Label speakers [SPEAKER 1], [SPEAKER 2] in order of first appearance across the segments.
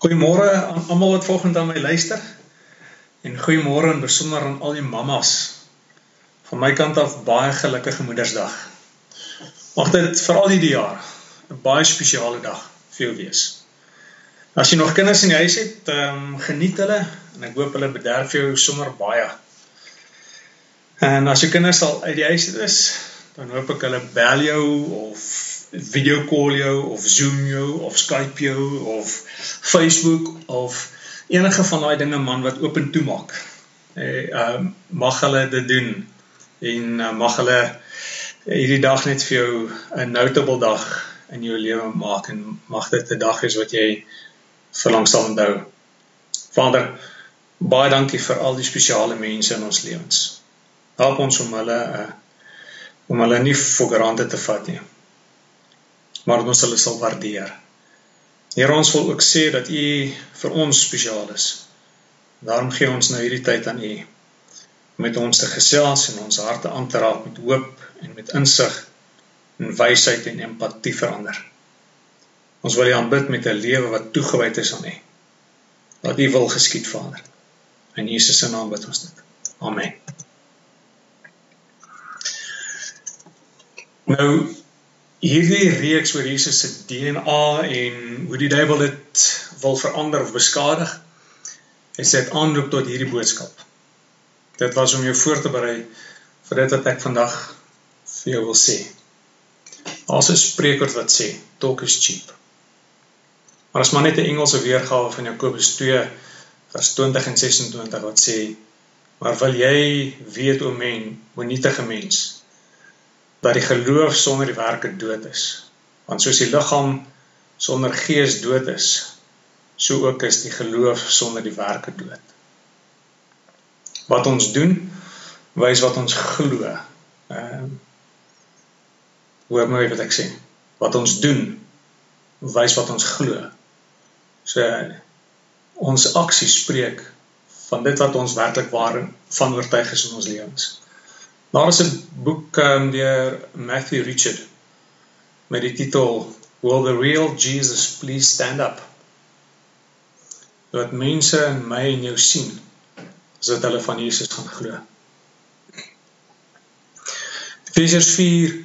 [SPEAKER 1] Goeiemôre aan almal wat vanoggend aan my luister. En goeiemôre in besonder aan al die mammas. Van my kant af baie gelukkige Moedersdag. Mag dit veral hierdie jaar 'n baie spesiale dag vir jou wees. As jy nog kinders in die huis het, ehm um, geniet hulle en ek hoop hulle bederf jou sommer baie. En as jou kinders al uit die huis is, dan hoop ek hulle bel jou of video call jou of Zoom jou of Skype jou of Facebook of enige van daai dinge man wat oop en toe maak. Eh uh, mag hulle dit doen en uh, mag hulle hierdie dag net vir jou 'n notable dag in jou lewe maak en mag dit 'n dag wees wat jy vir lank sal onthou. Vader, baie dankie vir al die spesiale mense in ons lewens. Help ons om hulle uh, om hulle nie vir granted te vat nie maar ons hulle sal waardeer. Here ons wil ook sê dat U vir ons spesiaal is. Daarom gee ons nou hierdie tyd aan U met ons te gesels en ons harte aan te raak met hoop en met insig en wysheid en empatie verander. Ons wil U aanbid met 'n lewe wat toegewyd is aan U. Laat U wil geskied, Vader. In Jesus se naam bid ons dit. Amen. Nou hierdie reeks oor Jesus se DNA en hoe die duiwel dit wil verander of beskadig, is dit aanloop tot hierdie boodskap. Dit was om jou voor te berei vir dit wat ek vandag vir jou wil sê. Daar's 'n spreekwoord wat sê, talk is cheap. Maar as maar net 'n Engelse weergawe van Jakobus 2 vers 20 en 26 wat sê, maar wil jy weet o men, monietige mens, dat die geloof sonder die werke dood is. Want soos die liggaam sonder gees dood is, so ook is die geloof sonder die werke dood. Wat ons doen, wys wat ons glo. Ehm uh, Hoor my wat ek sê. Wat ons doen, wys wat ons glo. So ons aksies spreek van dit wat ons werklik waar van oortuig is in ons lewens. Daar is 'n boek um, deur Matthew Richard met die titel Will the real Jesus please stand up? Wat mense in my en jou sien sodat hulle van Jesus gaan glo. Efesiërs 4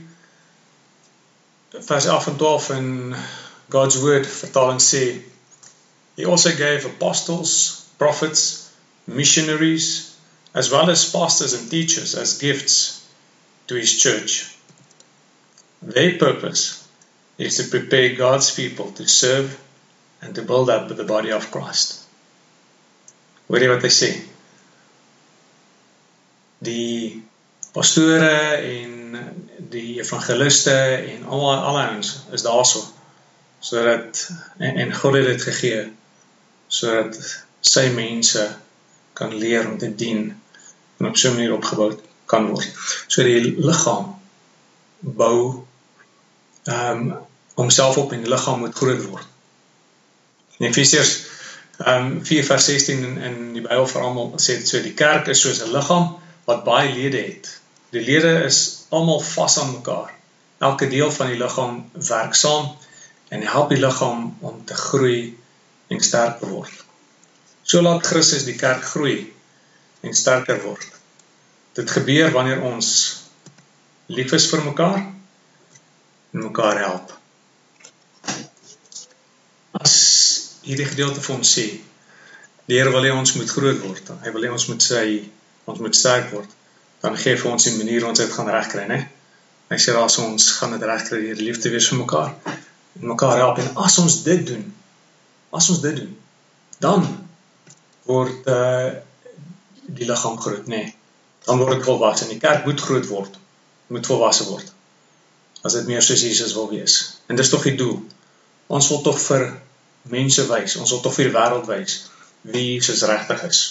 [SPEAKER 1] vers 11 en 12 in God's word vertaling sê He also gave apostles, prophets, missionaries as well as pastors and teachers as gifts to his church. Their purpose is to prepare God's people to serve and to build up the body of Christ. Hoor jy wat hy sê? Die pastore en die evangeliste en al al ons is daarso sodat en, en God het dit gegee sodat sy mense kan leer om te dien en op so 'n manier opgebou kan word. So die liggaam bou ehm um, homself op en die liggaam moet groot word. In Efesiërs ehm um, 4:16 in, in die Bybel vir almal sê dit so die kerk is soos 'n liggaam wat baie lede het. Die lede is almal vas aan mekaar. Elke deel van die liggaam werk saam en help die liggaam om te groei en sterk te word. So laat Christus die kerk groei en sterker word. Dit gebeur wanneer ons lief is vir mekaar en mekaar help. As hierdie gedeelte vir ons sê, die Here wil hê ons moet groot word, hy wil hê ons moet sy ons moet sterk word, dan gee vir ons 'n manier ons dit gaan regkry, né? Hy sê as ons gaan dit regkry deur liefde wees vir mekaar en mekaar help en as ons dit doen, as ons dit doen, dan word uh die liggaam groot, nê. Nee. Dan word ek volwasse. Die kerk moet groot word. Moet volwasse word. As dit meer soos Jesus wil wees. En dis tog die doel. Ons wil tog vir mense wys, ons wil tog vir die wêreld wys wie Jesus regtig is.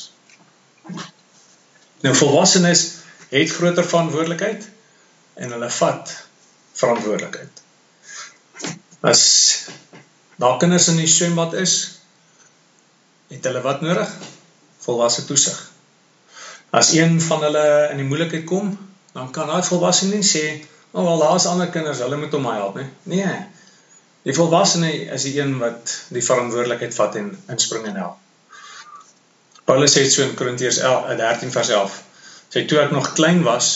[SPEAKER 1] Nou volwassenes het groter verantwoordelikheid en hulle vat verantwoordelikheid. As daar kinders in die swembad is, het hulle wat nodig? Volwasse toesig. As een van hulle in die moeilikheid kom, dan kan daai volwassene nie sê, "O, oh, wel daar's ander kinders, hulle moet hom help," nie. Nee. Die volwassene is die een wat die verantwoordelikheid vat en inspring en help. Paulus sê so in Korintiërs 13 vers 11. Sê toe ek nog klein was,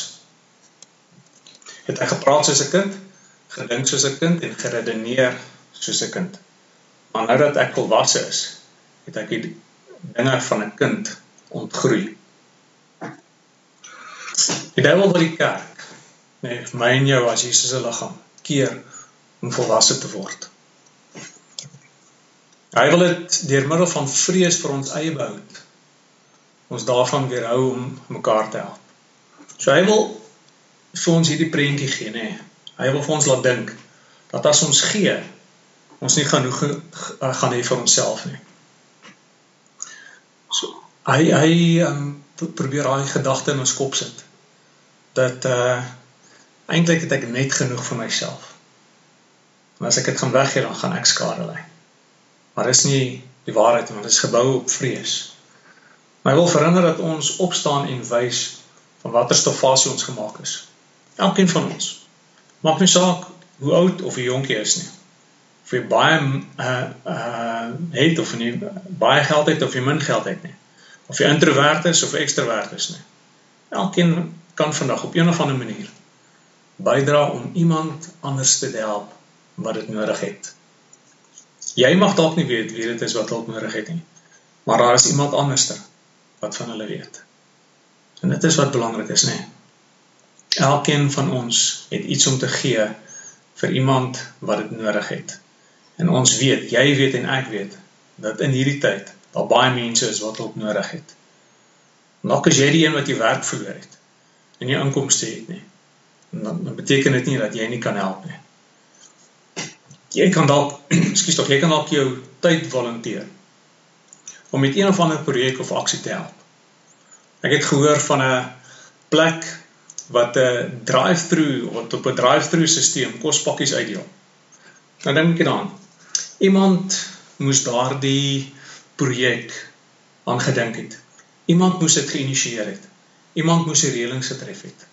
[SPEAKER 1] het hy gepraat soos 'n kind, gedink soos 'n kind en geredeneer soos 'n kind. Maar nou dat ek volwasse is, het ek die dinge van 'n kind ontgroei. Die duiwel wil die kerk, nee, my en jou as Jesus se liggaam, keer om volwasse te word. Hy wil dit deur middel van vrees vir ons eie behoud ons daarvan weerhou om mekaar te help. So hy wil vir ons hierdie prentjie gee, nê. Hy wil vir ons laat dink dat as ons gee, ons nie genoeg gaan hê vir onsself nie. So hy hy um, probeer daai gedagte in ons kop sit dat uh eintlik het ek net genoeg vir myself. En as ek dit gaan weggee, dan gaan ek skade ly. Maar dis nie die waarheid want dit is gebou op vrees. Maar hy wil verhinder dat ons opstaan en wys van watter stofasie ons gemaak is. Elkeen van ons. Maak nie saak hoe oud of hoe jonk jy is nie. Of jy baie uh uh het of nie baie geld het of jy min geld het nie. Of jy introvert is of ekstrovert is nie. Elkeen kan vandag op een of ander manier bydra om iemand anders te help wat dit nodig het. Jy mag dalk nie weet wie dit is wat hulp nodig het nie, maar daar is iemand anderster wat van hulle weet. En dit is wat belangrik is, nê. Elkeen van ons het iets om te gee vir iemand wat dit nodig het. En ons weet, jy weet en ek weet dat in hierdie tyd daar baie mense is wat hulp nodig het. Nog as jy die een wat jy werk verloor het, en nie inkomste het nie. Dan, dan beteken dit nie dat jy nie kan help nie. Jy kan dalk, ekskuus tog, jy kan dalk jou tyd volunteer om met een of ander projek of aksie te help. Ek het gehoor van 'n plek wat 'n drive-through of op 'n drive-through stelsel kospakkies uitdeel. Nou dink ek daaraan. Iemand moes daardie projek aangedink het. Iemand moes dit geïnisieer het. Iemand moes die reëlings getref het.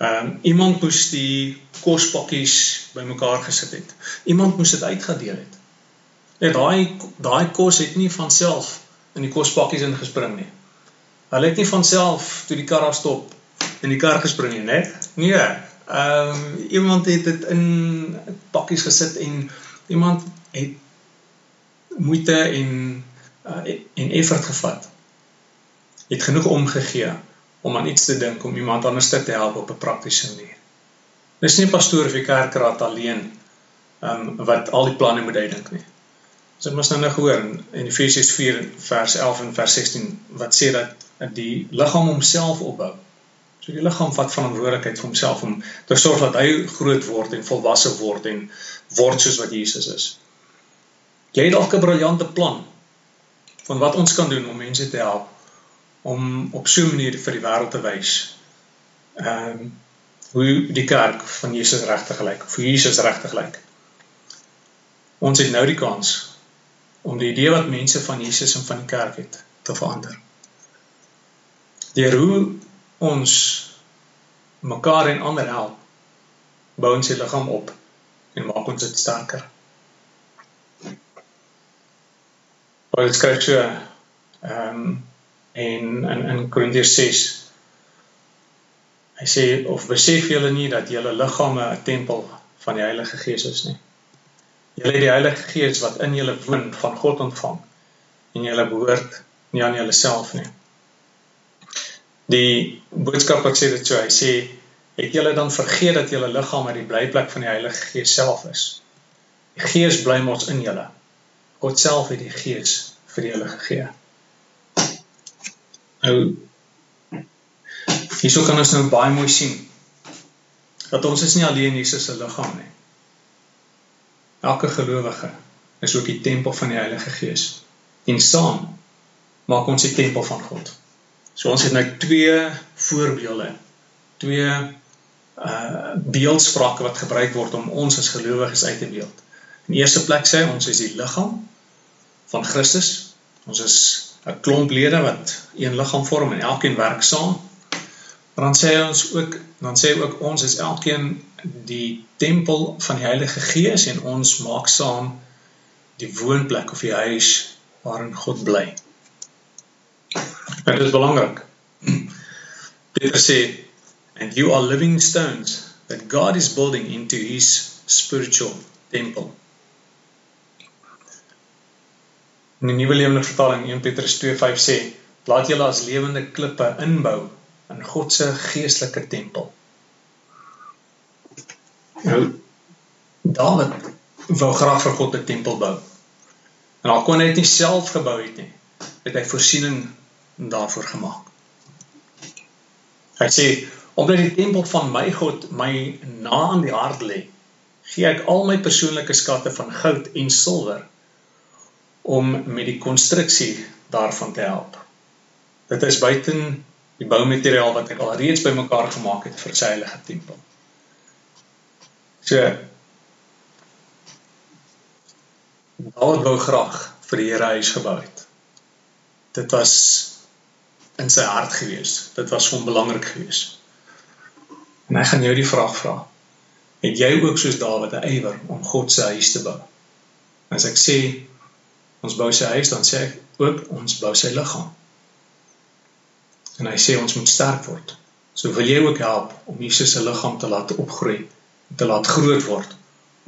[SPEAKER 1] Ehm um, iemand moes die kospakkies bymekaar gesit het. Iemand moes dit uitgedeel het. Net daai daai kos het nie van self in die kospakkies ingespring nie. Hulle het nie van self toe die kar afstop in die kar gespring nie, né? Nee. Ehm um, iemand het dit in pakkies gesit en iemand het moeite en uh, en effort gevat. Het genoeg omgegee om aan iets te dink om iemand anders te help op 'n praktiese manier. Dis nie pastoor of die kerkraad alleen um, wat al die planne moet uitdink nie. Ons het mos nou nou gehoor in Efesiërs 4 vers 11 en vers 16 wat sê dat die liggaam homself opbou. So die liggaam vat verantwoordelikheid vir homself om te sorg dat hy groot word en volwasse word en word soos wat Jesus is. Jy het dalk 'n briljante plan van wat ons kan doen om mense te help om op so 'n manier vir die wêreld te wys ehm um, hoe die kerk van Jesus regtig gelyk of hoe Jesus regtig lyk. Ons het nou die kans om die idee wat mense van Jesus en van die kerk het te verander. Deur hoe ons mekaar en ander help, bou ons die liggaam op en maak ons dit sterker. Paulus skryf so ehm um, en in in Korintiërs 6 hy sê of besef julle nie dat julle liggame 'n tempel van die Heilige Gees is nie. Julle het die Heilige Gees wat in julle woon van God ontvang en julle behoort nie aan julleself nie. Die boodskapper sê dit so, hy sê het julle dan vergeet dat julle liggaam uit die blyplek van die Heilige Gees self is. Die Gees bly mos in julle. God self het die Gees vir julle gegee. Nou hierso kan ons nou baie mooi sien dat ons is nie alleen Jesus se liggaam nie. Elke gelowige is ook die tempel van die Heilige Gees. En saam maak ons die tempel van God. So ons het nou twee voorbeelde, twee uh beeldsprake wat gebruik word om ons as gelowiges uit te beeld. In eerste plek sê ons is die liggaam van Christus. Ons is 'n klomp lede wat een liggaam vorm en elkeen werk saam. Maar dan sê ons ook dan sê ook ons is elkeen die tempel van die Heilige Gees en ons maak saam die woonplek of die huis waarin God bly. Dit is belangrik. Peter sê and you are living stones that God is building into his spiritual temple. In die Nuwe Lewende Vertaling 1 Petrus 2:5 sê, laat julle as lewende klippe inbou in God se geestelike tempel. Nou Dawid wou graag vir God 'n tempel bou. En al kon hy dit nie self gebou het nie, het hy voorsiening daarvoor gemaak. Hy sê, omdat die tempel van my God my na aan die hart lê, gee ek al my persoonlike skatte van goud en silwer om met die konstruksie daarvan te help. Dit is buiten die boumateriaal wat ek al reeds bymekaar gemaak het vir sy heilige tempel. So David wou graag vir die Here huis gebou het. Dit was in sy hart gewees. Dit was hom belangrik gewees. En ek gaan jou die vraag vra. Het jy ook soos Dawid 'n ywer om God se huis te bou? As ek sê ons bou sy huis, dan sê ek ook ons bou sy liggaam. En hy sê ons moet sterk word. So wil jy ook help om Jesus se liggaam te laat opgroei, te laat groot word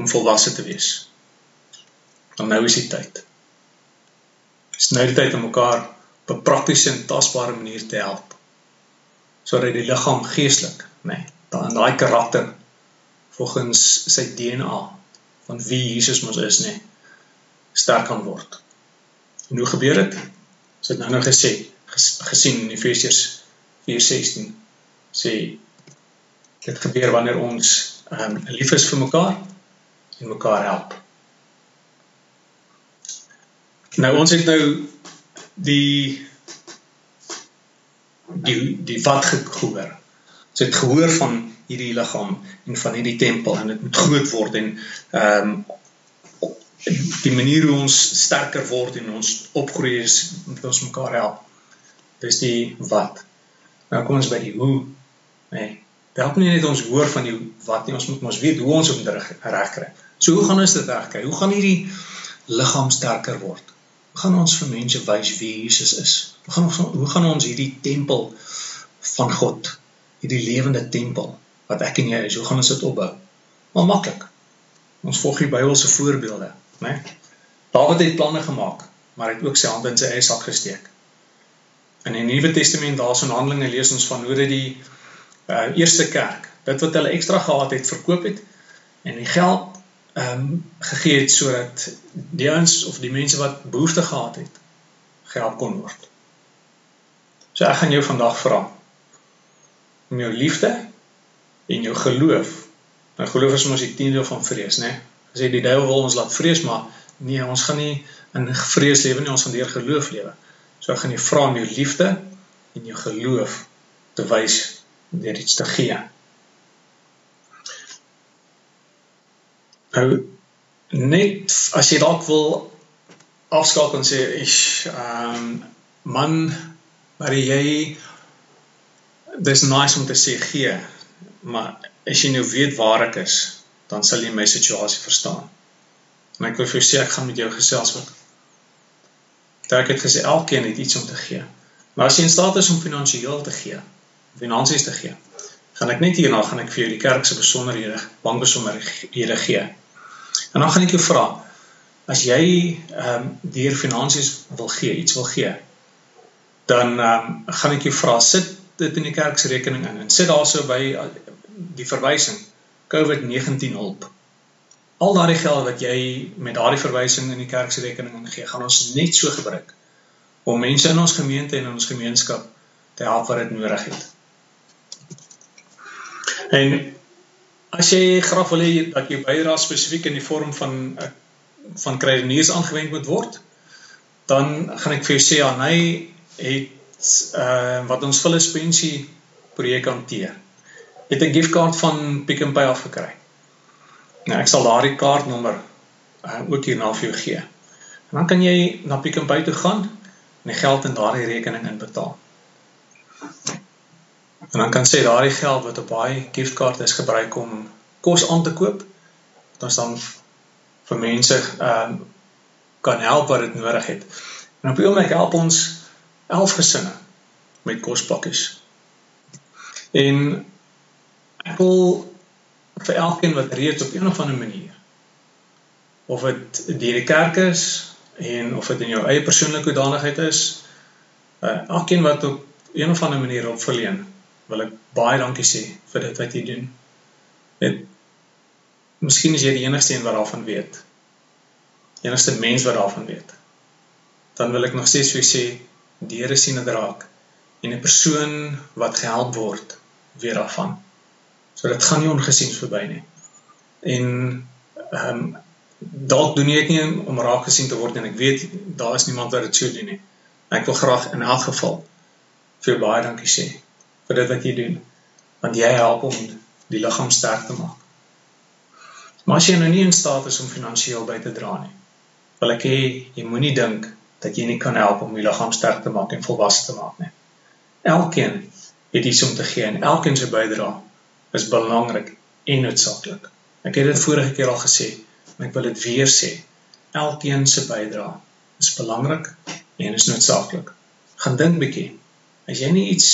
[SPEAKER 1] om volwasse te wees. Dan nou is die tyd. Dis nou die tyd om mekaar op 'n praktiese en tasbare manier te help. Sodat die liggaam geestelik, nê, nee, dan daai karakter volgens sy DNA van wie Jesus mos is, nê, nee, sterk kan word. En hoe gebeur dit? Ons het nou nou gesê, gesien in Efesiërs 4:16 sê dit gebeur wanneer ons um, lief is vir mekaar en mekaar help. Nou ons het nou die die die wat gehoor. Ons het gehoor van hierdie liggaam en van hierdie tempel en dit moet groot word en ehm um, die manier hoe ons sterker word en ons opgroei is met ons mekaar help. Dis die wat. Nou kom ons by die hoe. Nee. Dit help nie net ons hoor van die wat nie, ons moet mos weet hoe ons op reg kry. So hoe gaan ons dit regkry? Hoe gaan hierdie liggaam sterker word? Hoe gaan ons vir mense wys wie Jesus is? Hoe gaan ons hoe gaan ons hierdie tempel van God, hierdie lewende tempel wat ek en jy is, hoe gaan ons dit opbou? Maar maklik. Ons volg die Bybelse voorbeelde né? Dawid het planne gemaak, maar hy het ook sy hand in sy eie sak gesteek. In die Nuwe Testament daarso in Handelinge lees ons van hoe dit die uh, eerste kerk, dit wat hulle ekstra gehad het, verkoop het en die geld ehm um, gegee het sodat die ouens of die mense wat behoefte gehad het, gehelp kon word. So ek gaan jou vandag vra om jou liefde en jou geloof. Nou geloof is mos die tiende van vrees, né? Nee? Sê die duiwel wil ons laat vrees maar nee ons gaan nie in vrees lewe nie ons gaan deur geloof lewe. So ek gaan jou vra om jou liefde en jou geloof te wys deur iets te gee. Nou net as jy dalk wil afskakel en sê ek ehm um, man maar jy dis nice om te sê gee maar as jy nou weet waar ek is dan sal jy my situasie verstaan. En ek wil vir jou sê ek gaan met jou gesels wat Ek het gesê elkeen het iets om te gee. Maar as jy in staat is om finansiëel te gee, finansies te gee, gaan ek net hierna gaan ek vir jou die kerk se besonderhede, bankbesonderhede gee. En dan gaan ek jou vra as jy ehm um, deur finansies wil gee, iets wil gee, dan ehm um, gaan ek jou vra sit dit in die kerk se rekening in en sit daarso by die verwysing COVID-19 hulp. Al daardie geld wat jy met daardie verwysing in die kerk se rekening ingee, gaan ons net so gebruik om mense in ons gemeente en in ons gemeenskap te help wat dit nodig het. En as jy graag wil hê dat jou bydrae spesifiek in die vorm van van kredieteurs aangewend moet word, dan gaan ek vir jou sê aan hy het uh wat ons Philips pensie projek hanteer het 'n giftkaart van Pick n Pay af gekry. Nou ek sal daardie kaartnommer uh, ook hierna vir jou gee. En dan kan jy na Pick n Pay toe gaan en die geld in daardie rekening inbetaal. En dan kan sê daardie geld wat op daai giftkaart is gebruik om kos aan te koop, dat ons dan vir mense ehm um, kan help wat dit nodig het. En op die oomblik help ons 11 gesinne met kospakkies. En ek wil vir elkeen wat reeds op een of ander manier of dit deur die kerk is en of dit in jou eie persoonlike hoedanigheid is, uh, elkeen wat op een of ander manier op verleen, wil ek baie dankie sê vir dit wat jy doen. Net miskien is jy die enigste een wat daarvan weet enigste mens wat daarvan weet. Dan wil ek nog steeds vir sê die Here sien dit raak en 'n persoon wat gehelp word weer daarvan. So dit gaan nie ongesien verby nie. En ehm um, dalk doen jy dit nie om raak gesien te word en ek weet daar is niemand wat dit sou doen nie. Ek wil graag in elk geval vir baie dankie sê vir dit wat jy doen want jy help om die liggaam sterk te maak. Maar as jy nou nie in staat is om finansiëel by te dra nie, wil ek hê jy moenie dink dat jy nie kan help om die liggaam sterk te maak en volwasse te maak nie. Elkeen het iets om te gee en elkeen se bydrae is belangrik en noodsaaklik. Ek het dit vorige keer al gesê en ek wil dit weer sê. Elkeen se bydrae is belangrik en is noodsaaklik. Gaan dink bietjie. As jy nie iets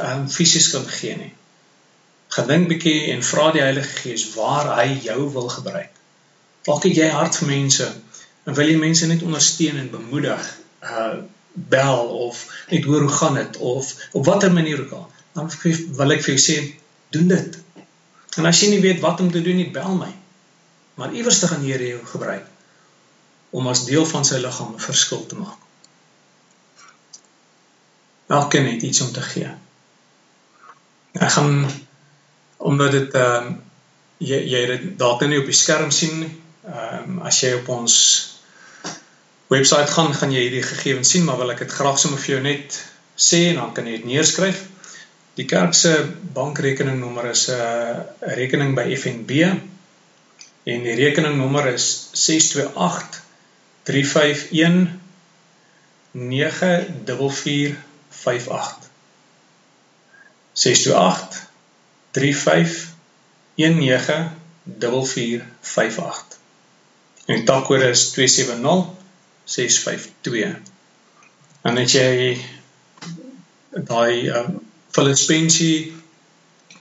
[SPEAKER 1] um, fisies kan gee nie, gaan dink bietjie en vra die Heilige Gees waar hy jou wil gebruik. Dalk het jy hart vir mense en wil jy mense net ondersteun en bemoedig uh bel of net hoor hoe gaan dit of op watter manier ook al dan wil ek vir jou sê doen dit. En as jy nie weet wat om te doen nie bel my. Maar iewers te gaan Here jou gebruik om as deel van sy liggaam 'n verskil te maak. Elkeen het iets om te gee. Ek gaan omdat dit ehm um, jy jy dit dalk nou nie op die skerm sien nie ehm um, as jy op ons webwerf gaan, gaan jy hierdie gegevens sien, maar wil ek dit graag sommer vir jou net sê en dan kan jy dit neerskryf. Die kerk se bankrekeningnommer is 'n uh, rekening by FNB en die rekeningnommer is 628 351 94458 628 351 94458 En die takkode is 270 652. En as jy daai um, Philippensie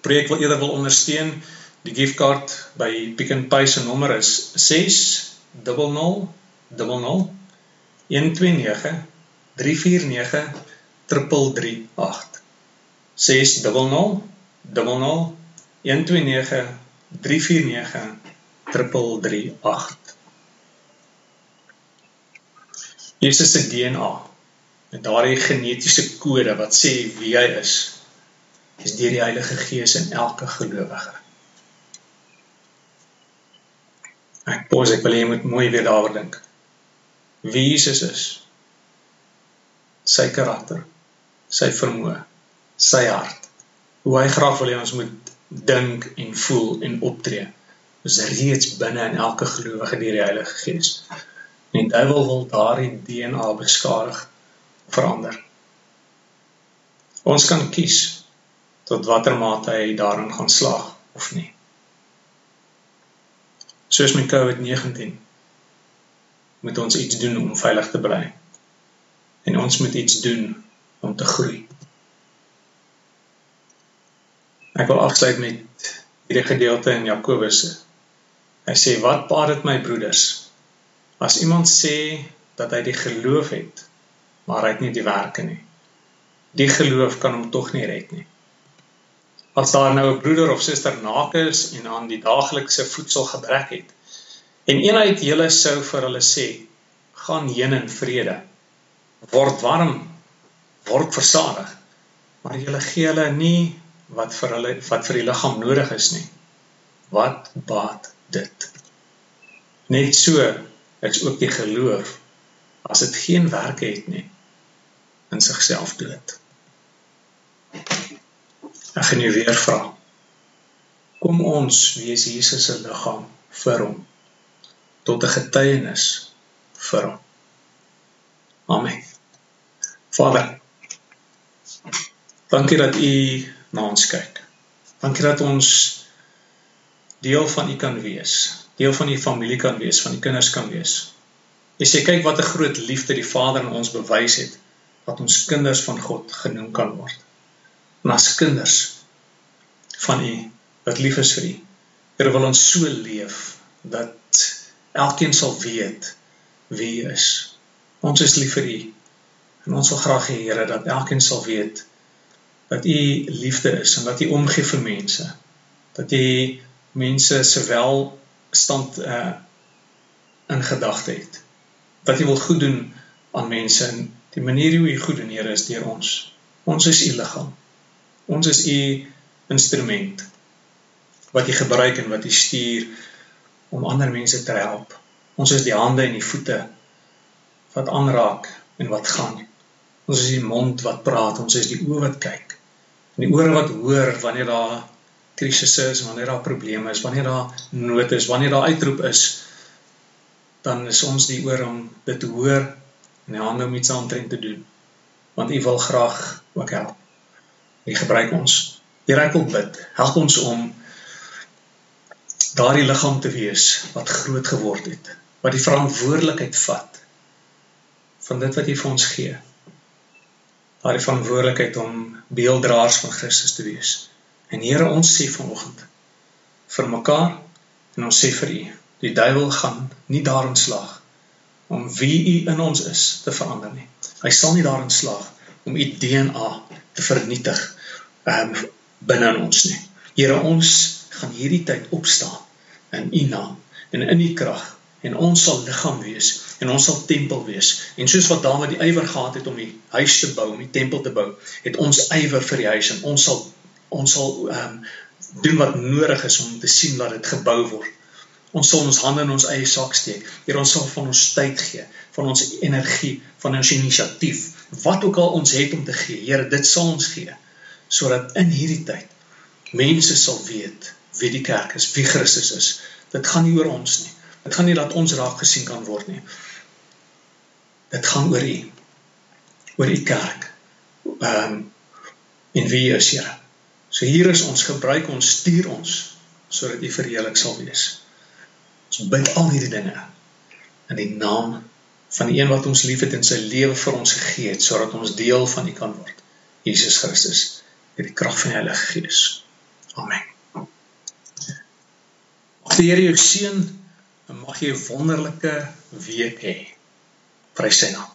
[SPEAKER 1] projek wil eerder wil ondersteun, die gift card by Pick n Pay se nommer is 60000 129 349 338 60000 129 349 338 Jesus se DNA en daardie genetiese kode wat sê wie hy is is deur die Heilige Gees in elke gelowige. Ek pos ek wil jy moet mooi weer daaroor dink. Wie Jesus is. Sy karakter, sy vermoë, sy hart. Hoe hy graag wil hê ons moet dink en voel en optree. Is reeds binne in elke gelowige deur die Heilige Gees. En die duiwel wil daardie DNA beskadig verander. Ons kan kies tot watter mate hy daarin gaan slaag of nie. Soos met COVID-19 moet ons iets doen om veilig te bly. En ons moet iets doen om te groei. Ek wil afsluit met hierdie gedeelte in Jakobus. Hy sê: "Wat baat dit my broeders As iemand sê dat hy die geloof het, maar hy het nie die werke nie. Die geloof kan hom tog nie red nie. As daar nou 'n broeder of suster naak is en aan die daaglikse voedsel gebrek het en een uit julle sou vir hulle sê: "Gaan heen in vrede. Word warm, word versadig." Maar julle gee hulle nie wat vir hulle wat vir die liggaam nodig is nie. Wat baat dit? Net so is ook die geloof as dit geen werke het nie in sigself dood. Ek gaan jou weer vra. Kom ons wees Jesus se liggaam vir hom tot 'n getuienis vir hom. Amen. Vader, dankie dat u na ons kyk. Dankie dat ons deel van U kan wees, deel van U familie kan wees, van U kinders kan wees. Jy sê kyk wat 'n groot liefde die Vader aan ons bewys het dat ons kinders van God genoem kan word. En as kinders van U wat lief is vir U. Here wil ons so leef dat elkeen sal weet wie U is. Ons is lief vir U. En ons wil graag hê Here dat elkeen sal weet dat U liefde is en dat U omgee vir mense. Dat U mense sowel stand uh in gedagte het. Dat U wil goed doen aan mense en die manier hoe U goed doen Here is deur ons. Ons is U liggaam. Ons is U instrument wat U gebruik en wat U stuur om ander mense te help. Ons is die hande en die voete wat aanraak en wat gaan. Ons is die mond wat praat, ons is die oë wat kyk. En die ore wat hoor wanneer daar krisisse is, wanneer daar probleme is, wanneer daar nood is, wanneer daar uitroep is, dan is ons die oor om dit te hoor en die hande om iets aan te doen. Want U wil graag ook help. U gebruik ons. Here ek wil bid. Help ons om daardie liggaam te wees wat groot geword het, wat die verantwoordelikheid vat van dit wat U vir ons gee. Daardie verantwoordelikheid om beelddraers van Christus te wees. En Here, ons sê vanoggend vir mekaar en ons sê vir U, die duiwel gaan nie daarin slaag om wie U in ons is te verander nie. Hy sal nie daarin slaag om U DNA te vernietig um, binne in ons nie. Here, ons gaan hierdie tyd opstaan in U naam en in U krag en ons sal liggaam wees en ons sal tempel wees. En soos wat Dawid die ywer gehad het om die huis te bou om die tempel te bou het ons ywer vir die huis en ons sal ons sal ehm um, doen wat nodig is om te sien dat dit gebou word. Ons sal ons hande in ons eie sak steek. Hier ons sal van ons tyd gee van ons energie van ons inisiatief wat ook al ons het om te gee Here dit sal ons gee sodat in hierdie tyd mense sal weet wie die kerk is, wie Christus is. Dit gaan nie oor ons nie. Dit gaan nie dat ons raak gesien kan word nie. Dit gaan oor U. Oor U kerk. Ehm um, en wie is Here? So hier is ons gebruik ons stuur ons sodat U verheerlik sal wees. Ons bid al hierdie dinge in die naam van die een wat ons liefhet en sy lewe vir ons gegee het sodat ons deel van U kan word. Jesus Christus, deur die krag van die Heilige Gees. Amen. Mag die Here jou seën en mag jy 'n wonderlike week hê. Prys sy naam.